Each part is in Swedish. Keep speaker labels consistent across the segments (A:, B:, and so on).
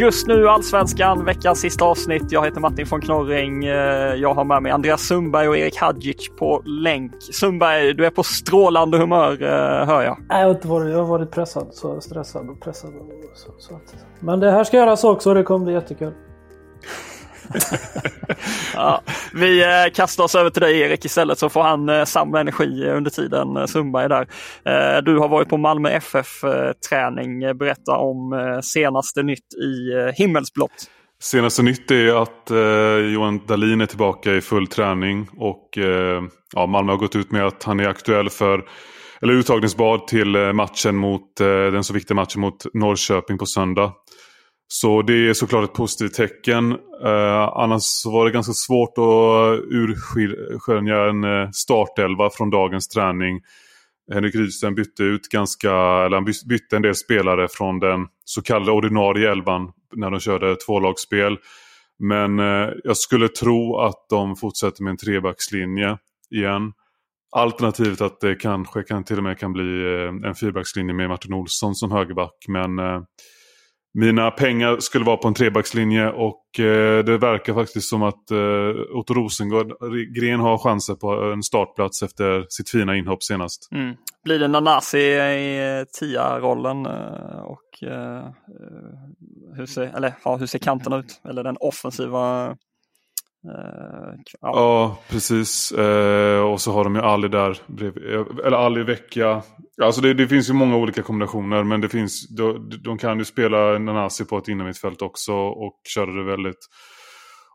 A: Just nu Allsvenskan, veckans sista avsnitt. Jag heter Martin von Knorring. Eh, jag har med mig Andreas Sundberg och Erik Hadjic på länk. Sundberg, du är på strålande humör eh, hör jag.
B: Nej, jag har inte varit, jag har varit pressad, så stressad och pressad. Och så, så men det här ska göras också och det kommer bli jättekul.
A: Ja, vi eh, kastar oss över till dig Erik istället så får han eh, samma samla energi under tiden eh, Sundberg är där. Du har varit på Malmö FF-träning. Berätta om senaste nytt i himmelsblått.
C: Senaste nytt är att eh, Johan Dahlin är tillbaka i full träning och eh, ja, Malmö har gått ut med att han är aktuell för eller uttagningsbad till matchen mot eh, den så viktiga matchen mot Norrköping på söndag. Så det är såklart ett positivt tecken. Eh, annars så var det ganska svårt att urskilja en eh, startelva från dagens träning. Henrik Rydström bytte ut ganska, eller han bytte en del spelare från den så kallade ordinarie elvan när de körde tvålagsspel. Men eh, jag skulle tro att de fortsätter med en trebackslinje igen. Alternativet att det kanske kan, till och med kan bli eh, en fyrbackslinje med Martin Olsson som högerback. Men eh, mina pengar skulle vara på en trebackslinje och eh, det verkar faktiskt som att eh, Otto Rosengren har chanser på en startplats efter sitt fina inhopp senast.
A: Mm. Blir det Nanasi i tia-rollen eh, och eh, eh, hur, ser, eller, ja, hur ser kanterna ut? Eller den offensiva Uh, ja.
C: Ja, precis. Uh, och så har de ju Ali där bredvid. Eh, eller Ali Vecchia. Alltså det, det finns ju många olika kombinationer. Men det finns, de, de kan ju spela Nanasi på ett innermittfält också. Och köra det väldigt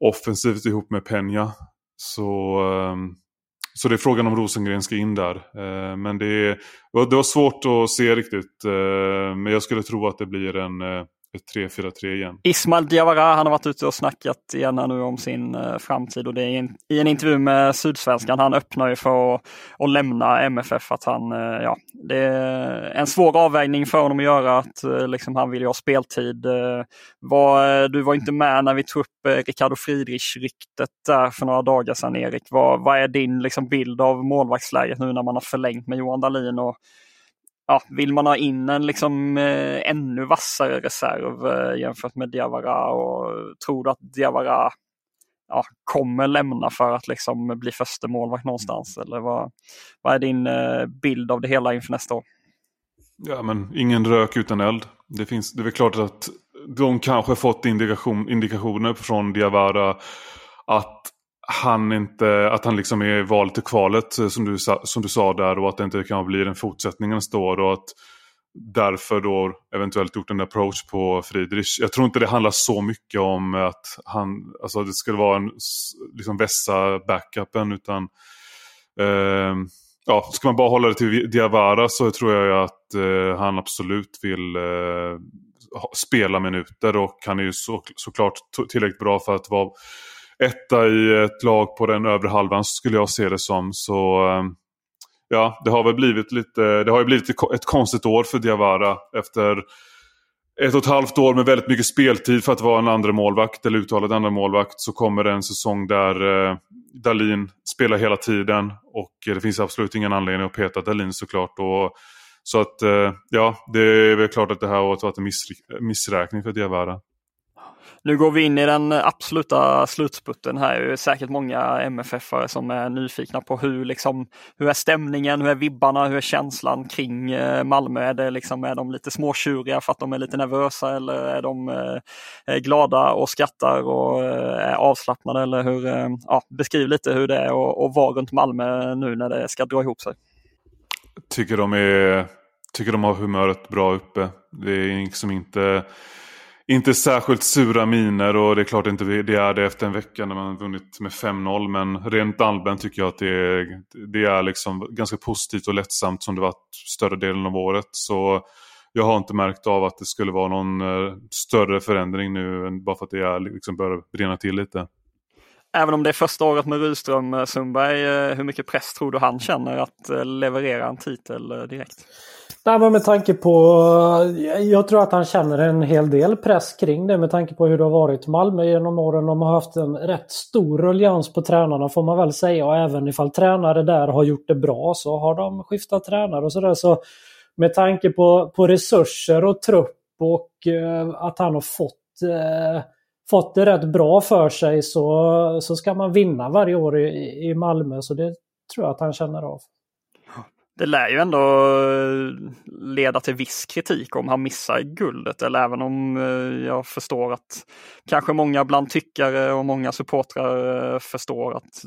C: offensivt ihop med Peña. Så, um, så det är frågan om Rosengren ska in där. Uh, men det, är, det var svårt att se riktigt. Men jag skulle tro att det blir en, ett 3-4-3 igen.
A: Ismail Diawara, han har varit ute och snackat igen här nu om sin eh, framtid och det är i en, intervju med Sydsvenskan. Han öppnar ju för att, att lämna MFF. Att han, eh, ja, det är en svår avvägning för honom att göra. Att, eh, liksom, han vill ju ha speltid. Var, du var inte med när vi tog upp Ricardo Friedrich-ryktet där för några dagar sedan Erik. Vad, vad är din liksom, bild av målvaktsläget nu när man har förlängt med Johan Dahlin? Och, ja, vill man ha in en liksom, eh, ännu vassare reserv eh, jämfört med Diawara och tror du att Diawara ja, kommer lämna för att liksom, bli första målvakt någonstans? Eller vad, vad är din eh, bild av det hela inför nästa år?
C: Ja, men ingen rök utan eld. Det, finns, det är väl klart att de kanske fått indikation, indikationer från Diawara att han inte, att han liksom är valet till kvalet eh, som du, sa- som du sa där och att det inte kan bli en fortsättning nästa år och att därför då eventuellt gjort en approach på Friedrich. Jag tror inte det handlar så mycket om att han, alltså det skulle vara en liksom vässa backupen utan eh, ja, ska man bara hålla det till Diawara så tror jag ju att eh, han absolut vill eh, spela minuter och han är ju så, såklart tillräckligt bra för att vara etta i ett lag på den övre halvan skulle jag se det som. Så ehm, ja, det har väl blivit lite, det har ju blivit ett konstigt år för Diawara efter ett och ett halvt år med väldigt mycket speltid för att vara en andra målvakt eller uttalad andra målvakt så kommer det en säsong där eh, Dalin spelar hela tiden och det finns absolut ingen anledning att peta Dalin såklart. Och Så att eh, ja, det är väl klart att det här året varit en missräkning för Diawara.
A: Nu går vi in i den absoluta slutspurten här. Det är säkert många MFF-are som är nyfikna på hur, liksom, hur är stämningen, hur är vibbarna, hur är känslan kring eh, Malmö? Är, det liksom, är de lite småtjuriga för att de är lite nervösa eller är de eh, eh, glada och skrattar och är avslappnade? Eller hur, ja, beskriv lite hur det är att vara runt Malmö nu när det ska dra ihop sig.
C: Tycker de, är, tycker de har humöret bra uppe. Det är liksom inte inte särskilt sura miner och det är klart inte det är det efter en vecka när man vunnit med 5-0. Men rent allmänt tycker jag att det är, det är liksom ganska positivt och lättsamt som det varit större delen av året. Så jag har inte märkt av att det skulle vara någon eh, större förändring nu än bara för att det är, liksom börjar brinna till lite.
A: Även om det är första året med Rydström, eh, Sundberg, eh, hur mycket press tror du han känner att leverera en titel direkt?
B: Nej, men med tanke på... Jag tror att han känner en hel del press kring det med tanke på hur det har varit Malmö genom åren. De har haft en rätt stor ruljans på tränarna får man väl säga. Och även ifall tränare där har gjort det bra så har de skiftat tränare och sådär. Så med tanke på, på resurser och trupp och eh, att han har fått, eh, fått det rätt bra för sig så, så ska man vinna varje år i, i Malmö. Så det tror jag att han känner av
A: det lär ju ändå eh, leda till viss kritik om han missar guldet. Eller även om eh, jag förstår att kanske många bland tyckare och många supportrar eh, förstår att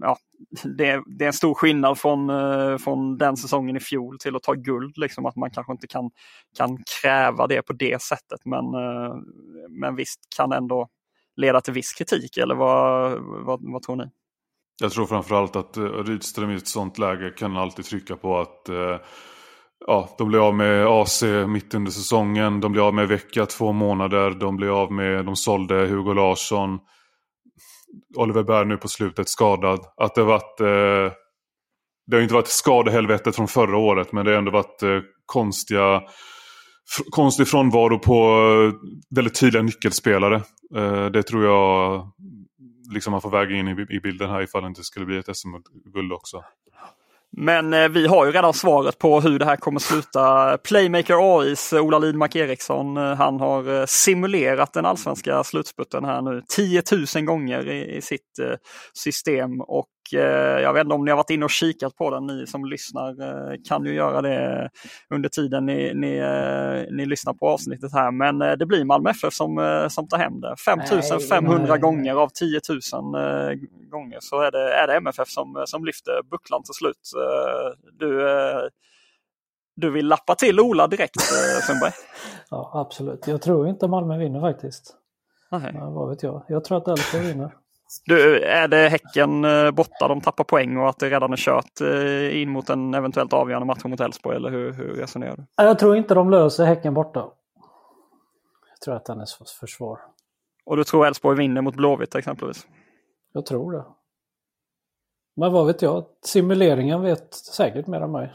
A: ja, det, det är en stor skillnad från, från den säsongen i fjol till att ta guld. Liksom, att man kanske inte kan, kan kräva det på det sättet. Men, men visst kan ändå leda till viss kritik. Eller vad, vad, vad tror ni?
C: Jag tror framförallt att eh, Rydström i ett sånt läge kan alltid trycka på att eh, ja, de blir av med AC mitt under säsongen. De blir av med vecka två månader. De blir av med, de sålde Hugo Larsson. Oliver Berg nu på slutet skadad. Att det har varit eh, det har inte varit skadehelvetet från förra året men det har ändå varit konstiga konstig frånvaro på väldigt tydliga nyckelspelare. Det tror jag liksom man får väga in i, i bilden här ifall det inte skulle bli ett SM-guld också.
A: Men eh, vi har ju redan svaret på hur det här kommer sluta. Playmaker AIs eh, Ola Lidmark Eriksson, eh, han har eh, simulerat den allsvenska slutspurten här nu 10 000 gånger i, i sitt eh, system och jag vet inte om ni har varit inne och kikat på den, ni som lyssnar eh, kan ju göra det under tiden ni, ni, eh, ni lyssnar på avsnittet här. Men det blir Malmö FF som, som tar hem det. 5500 gånger av 10 000 gånger så är det, är det MFF som, som lyfter bucklan till slut. Du, du vill lappa till Ola direkt Sundberg?
B: ja absolut, jag tror inte Malmö vinner faktiskt. Nej. Ja, vad vet jag? Jag tror att Elfsborg vinner.
A: Du, är det Häcken eh, borta de tappar poäng och att det redan är kört eh, in mot en eventuellt avgörande match mot Elfsborg eller hur, hur resonerar du?
B: Jag tror inte de löser Häcken borta. Jag tror att den är för svår.
A: Och du tror Elfsborg vinner mot Blåvitt exempelvis?
B: Jag tror det. Men vad vet jag? Simuleringen vet säkert mer än mig.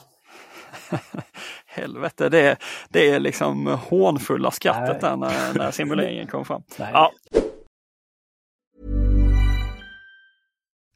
A: Helvete, det är, det är liksom hånfulla skrattet där när, när simuleringen kom fram. Ja.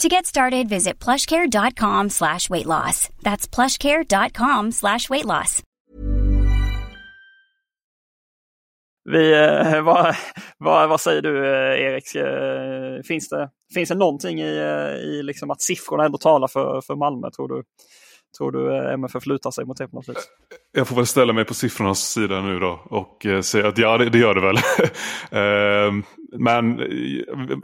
D: To get started, visit plushcare.com slash weight loss. That's plushcare.com slash weight loss.
A: Vi, eh, vad, vad, vad, säger du eh, Erik? Eh, finns, det, finns det någonting i, i liksom att siffrorna ändå talar för, för Malmö tror du? Tror du eh, MFF lutar sig mot det på något vis?
C: Eh, jag får väl ställa mig på siffrornas sida nu då och eh, säga att ja, det, gör det väl. Ehm, men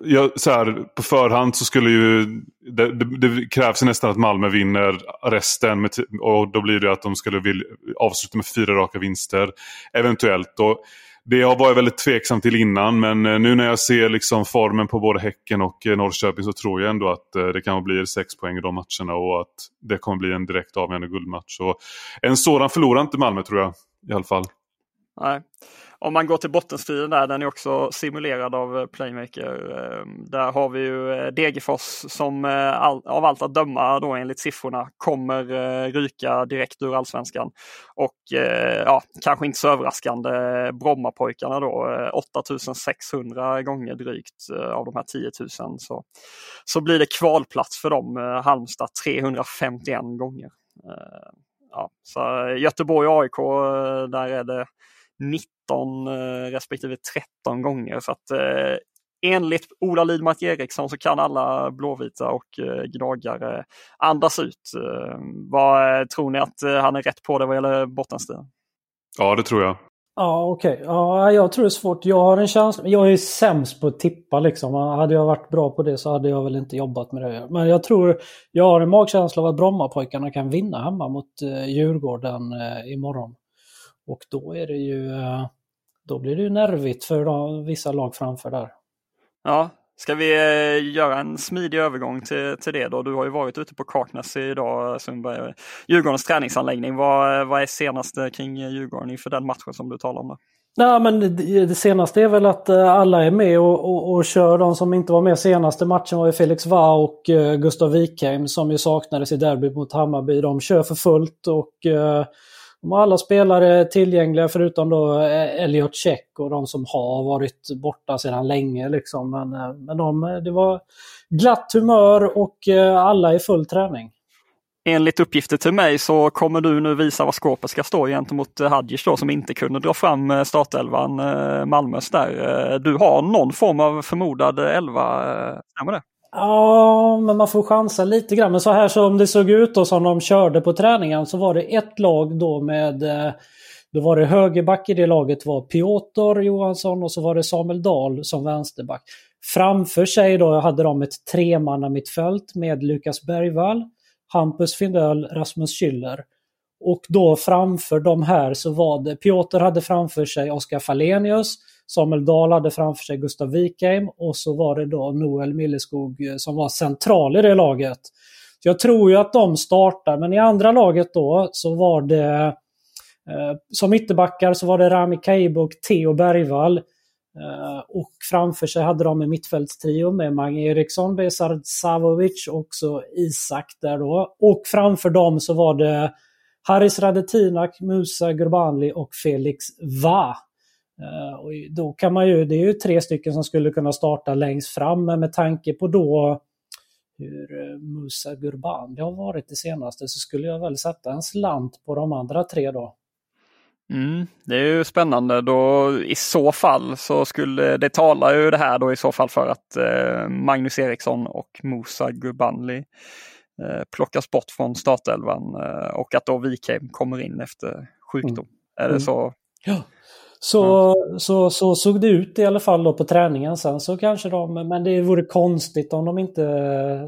C: jag, så här, på förhand så skulle ju det, det, det, krävs nästan att Malmö vinner resten med, och då blir det att de skulle vilja avsluta med fyra raka vinster. Eventuellt. Och det var jag väldigt tveksam till innan men eh, nu när jag ser liksom formen på både Häcken och eh, Norrköping så tror jag ändå att eh, det kan bli sex poäng i de matcherna och att det kommer bli en direkt avgörande guldmatch. Så en sådan förlorar inte Malmö tror jag i alla fall.
A: Nej om man går till bottenstriden där, den är också simulerad av eh, Playmaker. Ehm, där har vi ju eh, Degerfors som eh, av allt att döma då enligt siffrorna kommer ryka direkt ur allsvenskan. Och ja, kanske inte så överraskande Brommapojkarna då, 8600 gånger drygt av de här 10 000 så, så blir det kvalplats för dem, Halmstad 351 gånger. Ja, så Göteborg och AIK, där är det 19 eh, respektive 13 gånger. Så att eh, enligt Ola Lidmark Eriksson så kan alla blåvita och eh, gnagare andas ut. Vad tror ni att han är rätt på det vad gäller bottenstriden?
C: Ja, det tror jag.
B: Ja, okej. Okay. Ja, jag tror det är svårt. Jag har en känsla. Jag är sämst på att tippa liksom. Hade jag varit bra på det så hade jag väl inte jobbat med det. Men jag tror, jag har en magkänsla av att Brommapojkarna kan vinna hemma mot Djurgården imorgon. Och då är det ju eh, då blir det ju nervigt för de, vissa lag framför där.
A: Ja, ska vi eh, göra en smidig övergång till, till det då? Du har ju varit ute på Kaknäs idag Sundberg. Djurgårdens träningsanläggning. Vad, vad är senaste kring Djurgården inför den matchen som du talar om?
B: Nej, men det, det senaste är väl att eh, alla är med och, och, och, kör. De som inte var med senaste matchen var ju Felix Va och Gustav Wikheim som ju saknades i derbyt mot Hammarby. De kör för fullt och de har alla spelare tillgängliga förutom då eh, Elliot Check och de som har varit borta sedan länge. Liksom. Men, eh, men de, eh, det var glatt humör och alla i full träning.
A: Enligt uppgifter till mig så kommer du nu visa vad skåpet ska stå gentemot Hadjic då som inte kunde dra fram startelvan Malmös där. Du har någon form av förmodad elva, stämmer det?
B: Ja, men man får chansa lite grann. Men så här som det såg ut och som de körde på träningen så var det ett lag då med eh, då var det högerback i det laget var Piotr Johansson och så var det Samuel Dahl som vänsterback. Framför sig då hade de ett tremanna mittfält med Lukas Bergvall, Hampus Findell, Rasmus Schüller. Och då framför de här så var det, Piotr hade framför sig Oskar Falenius, Samuel Dahl hade framför sig Gustav Wikheim och så var det då Noel Milleskog eh, som var central i det laget. Så jag tror ju att de startar, men i andra laget då så var det eh, som ytterbackar så var det Rami Kaibo och Theo Bergvall. Eh, och framför sig hade de en mittfältstrio med Mange Eriksson, Besard Savovic och så Isak där då. Och framför dem så var det Haris Radetinak, Musa Gurbanli och Felix Va. Eh, och då kan man ju, det är ju tre stycken som skulle kunna starta längst fram, men med tanke på då hur eh, Musa Gurban det har varit det senaste så skulle jag väl sätta en slant på de andra tre då.
A: Mm, det är ju spännande då i så fall så skulle det talar ju det här då i så fall för att eh, Magnus Eriksson och Musa Gurbanli eh, plockas bort från startelvan eh, och att då Wikheim kommer in efter sjukdom. Mm. Är det mm. så?
B: Ja. Så, mm. så, så såg det ut i alla fall då på träningen. Sen så kanske de, men det vore konstigt om de inte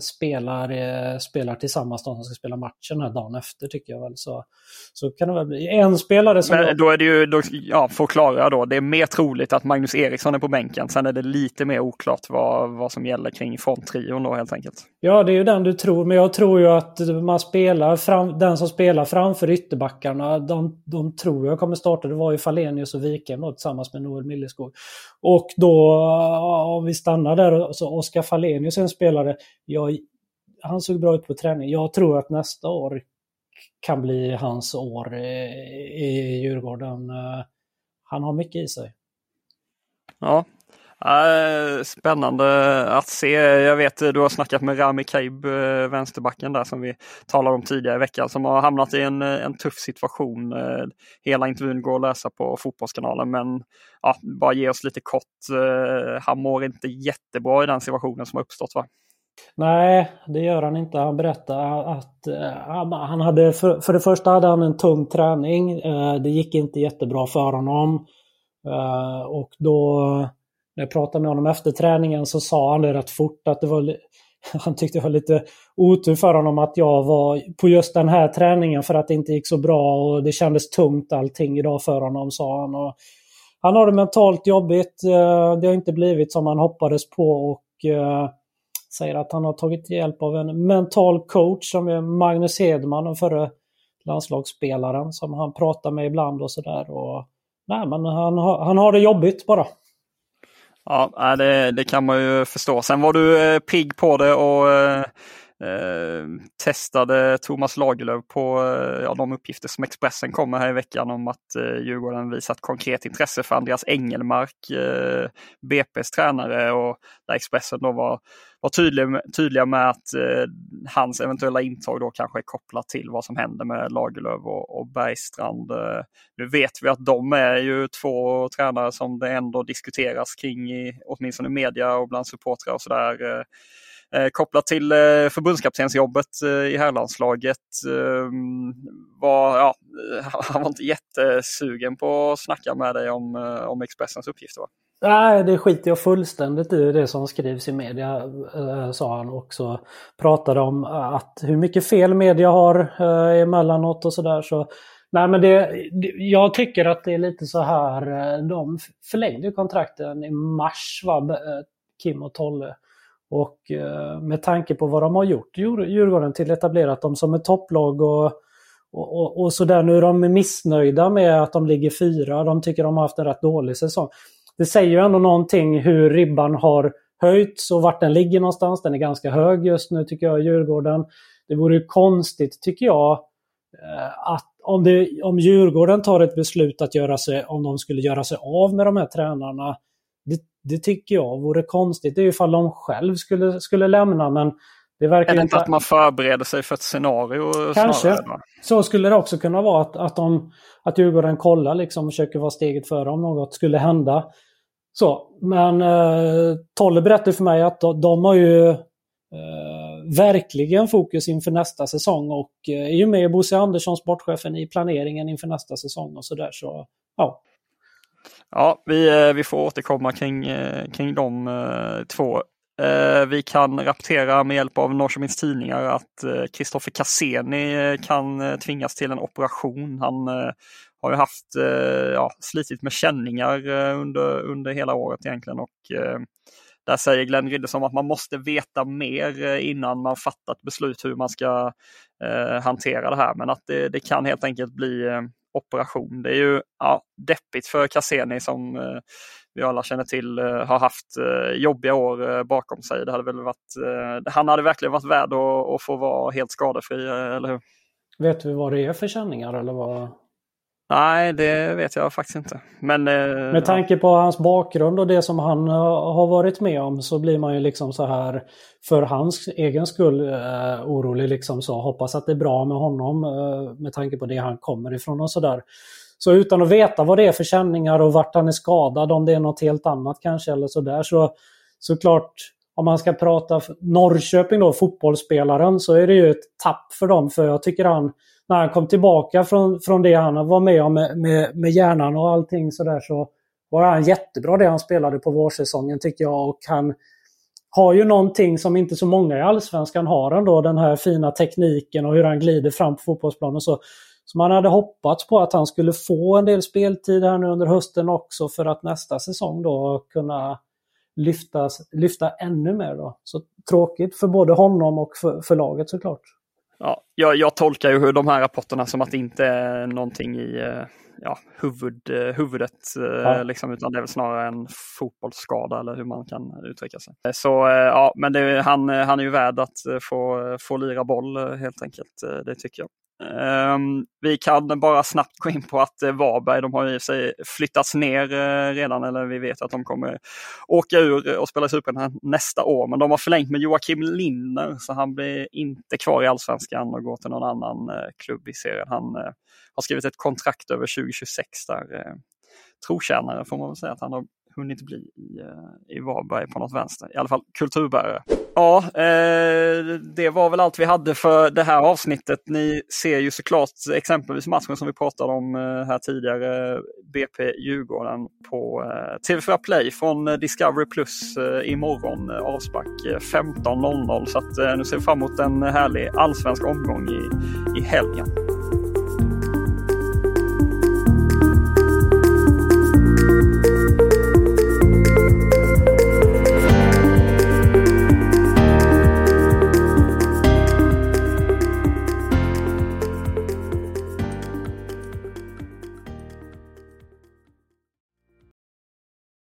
B: spelar, eh, spelar tillsammans de som ska spela matchen här dagen efter tycker jag väl. Så, så kan det väl bli. En spelare som...
A: Men då är det ju, då, ja, förklara då, det är mer troligt att Magnus Eriksson är på bänken. Sen är det lite mer oklart vad, vad som gäller kring fronttrion då helt enkelt.
B: Ja, det är ju den du tror, men jag tror ju att man spelar fram, den som spelar framför ytterbackarna, de, de tror jag kommer starta. Det var ju Falenius och Wikheim tillsammans med Noel Milleskog. Och då, om vi stannar där, så Oskar Fallenius är en spelare, jag, han såg bra ut på träning. Jag tror att nästa år kan bli hans år i Djurgården. Eh, han har mycket i sig.
A: Ja, Eh, spännande att se. Jag vet eh, du har snackat med Rami Kaib, eh, vänsterbacken där som vi talade om tidigare i veckan, som har hamnat i en, en tuff situation. Hela intervjun går att läsa på Fotbollskanalen men ja, bara ge oss lite kort. Han mår inte jättebra i den situationen som har uppstått va?
B: Nej, det gör han inte. Han berättar att han hade, för, för det första hade han en tung träning. Det gick inte jättebra för honom. Och då, när jag pratade med honom efter träningen så sa han det rätt fort att det var han tyckte det var lite otur för honom att jag var på just den här träningen för att det inte gick så bra och det kändes tungt allting idag för honom, sa han. Och han har det mentalt jobbigt. Eh, det har inte blivit som han hoppades på och eh, säger att han har tagit hjälp av en mental coach som är Magnus Hedman, den förre landslagsspelaren som han pratar med ibland och sådär. Nej, men han, har, han har det jobbigt bara.
A: Ja, det, det kan man ju förstå. Sen var du eh, pigg på det och eh, Ehm, testade Thomas Lagerlöf på eh, ja, de uppgifter som Expressen kommer här i veckan om att eh, Djurgården visat konkret intresse för Andreas Engelmark, eh, BP's tränare och där Expressen då var, var tydlig, tydliga med att eh, hans eventuella intag då kanske är kopplat till vad som händer med Lagerlöf och, och Bergstrand. Eh, nu vet vi att de är ju två tränare som det ändå diskuteras kring i åtminstone media och bland supportrar och sådär. Eh, Eh, kopplat till eh, förbundskaptensjobbet eh, i herrlandslaget. Ehm, var, ja, han var inte jättesugen på att snacka med dig om, eh, om Expressens uppgifter. Va?
B: Nej, det skiter jag fullständigt i det som skrivs i media, eh, sa han också. Pratade om att hur mycket fel media har emellanåt och sådär. Så, nej, men det, jag tycker att det är lite så här, de förlängde kontrakten i mars, va, Kim och Tolle. Och eh, med tanke på vad de har gjort Djurgården till etablerat dem som ett topplag och, och, och, och sådär. Nu är de missnöjda med att de ligger fyra. De tycker de har haft en rätt dålig säsong. Det säger ju ändå någonting hur ribban har höjts och vart den ligger någonstans. Den är ganska hög just nu tycker jag, Djurgården. Det vore ju konstigt tycker jag eh, att om, det, om Djurgården tar ett beslut att göra sig, om de skulle göra sig av med de här tränarna det, tycker jag vore konstigt. Det är ifall de själv skulle, skulle lämna men det verkar
A: är det inte att man förbereder sig för ett scenario?
B: Kanske. Snarare, så skulle det också kunna vara att, att, de, att Djurgården kollar liksom och försöker vara steget före om något skulle hända. Så, men eh, Tolle berättade för mig att de, de har ju eh, verkligen fokus inför nästa säsong och eh, är ju med Bosse Andersson, sportchefen, i planeringen inför nästa säsong och sådär. Så, ja.
A: Ja, vi, eh, vi får återkomma kring, eh, kring de eh, två. Vi kan rapportera med hjälp av Norrköpings Tidningar att Kristoffer Cassini kan tvingas till en operation. Han har ju haft, ja, slitit med känningar under, under hela året egentligen och där säger Glenn Riddersson att man måste veta mer innan man fattat beslut hur man ska hantera det här. Men att det, det kan helt enkelt bli operation. Det är ju ja, deppigt för Cassini som eh, vi alla känner till eh, har haft eh, jobbiga år bakom sig. Det hade väl varit, han hade verkligen varit värd att, att få vara helt skadefri, eller hur?
B: Vet vi vad det är för känningar eller vad?
A: Nej, det vet jag faktiskt inte. Men,
B: med tanke på hans bakgrund och det som han har varit med om så blir man ju liksom så här för hans egen skull orolig. Liksom så. Hoppas att det är bra med honom med tanke på det han kommer ifrån och sådär. Så utan att veta vad det är för känningar och vart han är skadad, om det är något helt annat kanske eller sådär. Så såklart, om man ska prata Norrköping då, fotbollsspelaren, så är det ju ett tapp för dem. För jag tycker han när han kom tillbaka från, från det han var med om med, med, med hjärnan och allting sådär så var han jättebra det han spelade på vårsäsongen tycker jag. Och han har ju någonting som inte så många i Allsvenskan har ändå. Den här fina tekniken och hur han glider fram på fotbollsplanen. Så, så man hade hoppats på att han skulle få en del speltid här nu under hösten också för att nästa säsong då kunna lyftas, lyfta ännu mer. Då. Så tråkigt för både honom och för, för laget såklart.
A: Ja, jag, jag tolkar ju de här rapporterna som att det inte är någonting i eh, ja, huvud, eh, huvudet, eh, ja. liksom, utan det är väl snarare en fotbollsskada eller hur man kan uttrycka sig. Så ja, men det, han, han är ju värd att få, få lira boll helt enkelt, det tycker jag. Um, vi kan bara snabbt gå in på att uh, Varberg, de har i sig flyttats ner uh, redan, eller vi vet att de kommer åka ur och spela i Superettan nästa år. Men de har förlängt med Joakim Linner, så han blir inte kvar i Allsvenskan och går till någon annan uh, klubb i serien. Han har skrivit ett kontrakt över 2026 där. Uh, trotjänare får man väl säga att han har hunnit bli i, eh, i Varberg på något vänster. I alla fall kulturbärare. Ja, eh, det var väl allt vi hade för det här avsnittet. Ni ser ju såklart exempelvis matchen som vi pratade om eh, här tidigare, BP Djurgården på eh, TV4 Play från eh, Discovery Plus eh, imorgon, avspark 15.00. Så att, nu ser vi fram emot en härlig allsvensk omgång i, i helgen.